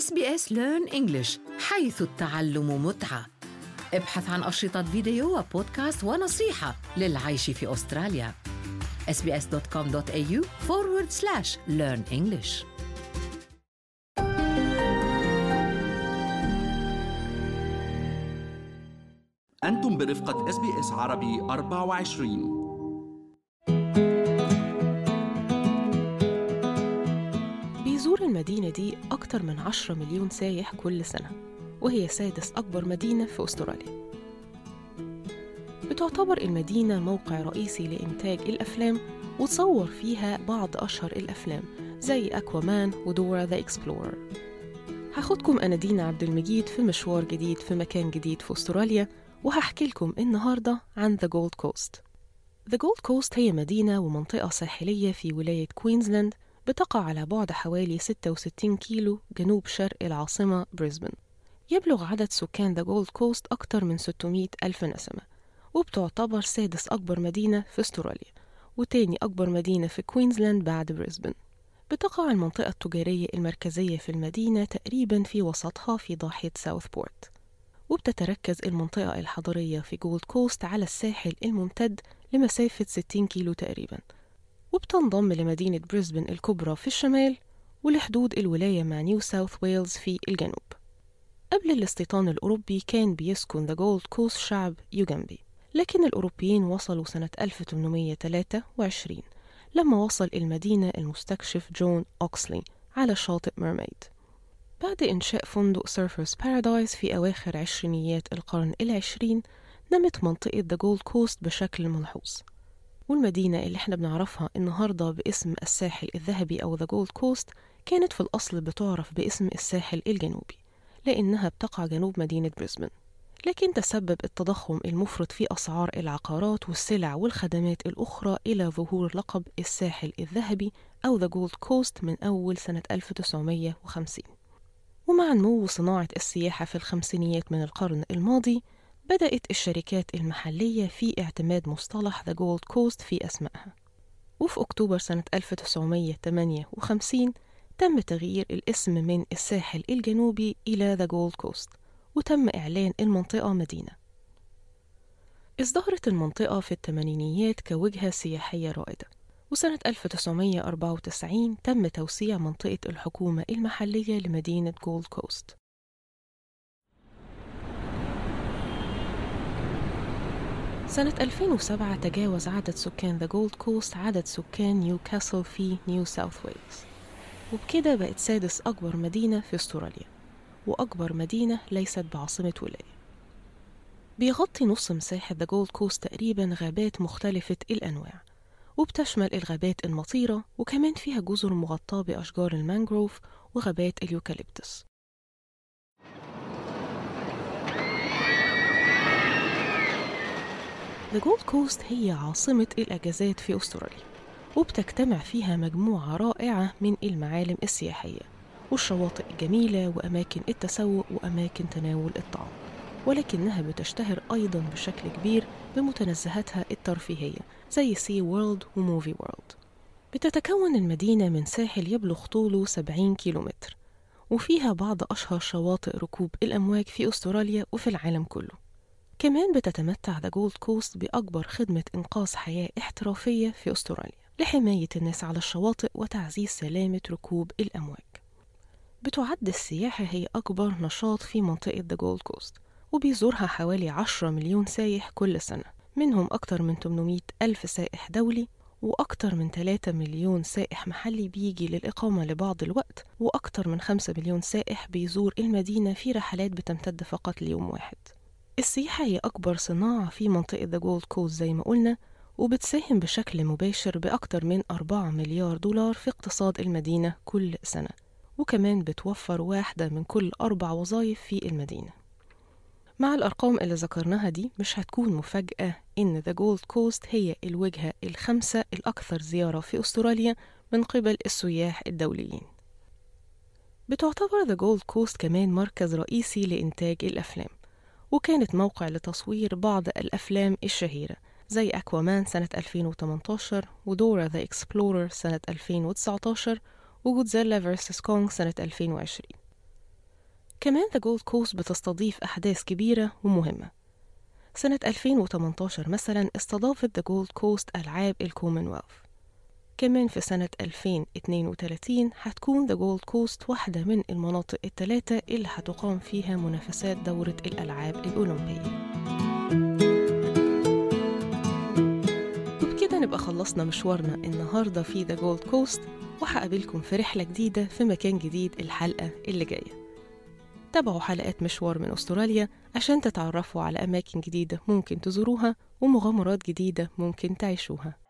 SBS Learn English حيث التعلم متعة. ابحث عن أشرطة فيديو وبودكاست ونصيحة للعيش في أستراليا. Sbs.com.au forward slash learn English. أنتم برفقة اس بي اس عربي 24 المدينة دي أكتر من 10 مليون سايح كل سنة وهي سادس أكبر مدينة في أستراليا. بتعتبر المدينة موقع رئيسي لإنتاج الأفلام وتصور فيها بعض أشهر الأفلام زي أكوامان ودورا the Explorer. هاخدكم أنا دينا عبد المجيد في مشوار جديد في مكان جديد في أستراليا وهحكي لكم النهاردة عن The Gold Coast. The Gold Coast هي مدينة ومنطقة ساحلية في ولاية كوينزلاند بتقع على بعد حوالي 66 كيلو جنوب شرق العاصمة بريسبن. يبلغ عدد سكان The Gold Coast أكثر من 600 ألف نسمة وبتعتبر سادس أكبر مدينة في أستراليا وتاني أكبر مدينة في كوينزلاند بعد بريسبن. بتقع المنطقة التجارية المركزية في المدينة تقريبا في وسطها في ضاحية ساوث بورت وبتتركز المنطقة الحضرية في جولد كوست على الساحل الممتد لمسافة 60 كيلو تقريباً. وبتنضم لمدينة بريسبن الكبرى في الشمال ولحدود الولاية مع نيو ساوث ويلز في الجنوب. قبل الاستيطان الأوروبي كان بيسكن The Gold Coast شعب يوغنبي لكن الأوروبيين وصلوا سنة 1823 لما وصل المدينة المستكشف جون أوكسلي على شاطئ ميرميد. بعد إنشاء فندق سيرفرز بارادايس في أواخر عشرينيات القرن العشرين نمت منطقة The Gold Coast بشكل ملحوظ. والمدينة اللي إحنا بنعرفها النهاردة باسم الساحل الذهبي أو The Gold Coast كانت في الأصل بتعرف باسم الساحل الجنوبي لأنها بتقع جنوب مدينة بريسبن. لكن تسبب التضخم المفرط في أسعار العقارات والسلع والخدمات الأخرى إلى ظهور لقب الساحل الذهبي أو The Gold Coast من أول سنة 1950 ومع نمو صناعة السياحة في الخمسينيات من القرن الماضي بدأت الشركات المحلية في اعتماد مصطلح The Gold Coast في أسمائها. وفي أكتوبر سنة 1958 تم تغيير الاسم من الساحل الجنوبي إلى The Gold Coast وتم إعلان المنطقة مدينة. ازدهرت المنطقة في الثمانينيات كوجهة سياحية رائدة وسنة 1994 تم توسيع منطقة الحكومة المحلية لمدينة جولد كوست سنة 2007 تجاوز عدد سكان The Gold Coast عدد سكان نيوكاسل في نيو ساوث ويلز وبكده بقت سادس أكبر مدينة في أستراليا وأكبر مدينة ليست بعاصمة ولاية. بيغطي نص مساحة The Gold Coast تقريبا غابات مختلفة الأنواع وبتشمل الغابات المطيرة وكمان فيها جزر مغطاة بأشجار المانجروف وغابات اليوكاليبتس. The Gold Coast هي عاصمة الأجازات في أستراليا وبتجتمع فيها مجموعة رائعة من المعالم السياحية والشواطئ الجميلة وأماكن التسوق وأماكن تناول الطعام ولكنها بتشتهر أيضا بشكل كبير بمتنزهاتها الترفيهية زي Sea World و Movie World بتتكون المدينة من ساحل يبلغ طوله 70 كيلومتر وفيها بعض أشهر شواطئ ركوب الأمواج في أستراليا وفي العالم كله. كمان بتتمتع ذا جولد كوست بأكبر خدمة إنقاذ حياة احترافية في أستراليا لحماية الناس على الشواطئ وتعزيز سلامة ركوب الأمواج. بتعد السياحة هي أكبر نشاط في منطقة ذا جولد كوست وبيزورها حوالي 10 مليون سايح كل سنة منهم أكتر من 800 ألف سائح دولي وأكتر من 3 مليون سائح محلي بيجي للإقامة لبعض الوقت وأكتر من 5 مليون سائح بيزور المدينة في رحلات بتمتد فقط ليوم واحد. السياحة هي أكبر صناعة في منطقة ذا جولد كوست زي ما قلنا وبتساهم بشكل مباشر بأكتر من 4 مليار دولار في اقتصاد المدينة كل سنة وكمان بتوفر واحدة من كل أربع وظائف في المدينة. مع الأرقام اللي ذكرناها دي مش هتكون مفاجأة إن ذا جولد كوست هي الوجهة الخامسة الأكثر زيارة في أستراليا من قبل السياح الدوليين. بتعتبر ذا جولد كوست كمان مركز رئيسي لإنتاج الأفلام. وكانت موقع لتصوير بعض الأفلام الشهيرة زي أكوامان سنة 2018 ودورا the Explorer سنة 2019 وجودزيلا vs كونغ سنة 2020 كمان ذا جولد كوست بتستضيف أحداث كبيرة ومهمة. سنة 2018 مثلا استضافت ذا جولد كوست ألعاب الكومنولث كمان في سنة 2032 هتكون ذا جولد كوست واحدة من المناطق الثلاثة اللي هتقام فيها منافسات دورة الألعاب الأولمبية. وبكده نبقى خلصنا مشوارنا النهاردة في ذا جولد كوست وهقابلكم في رحلة جديدة في مكان جديد الحلقة اللي جاية. تابعوا حلقات مشوار من أستراليا عشان تتعرفوا على أماكن جديدة ممكن تزوروها ومغامرات جديدة ممكن تعيشوها.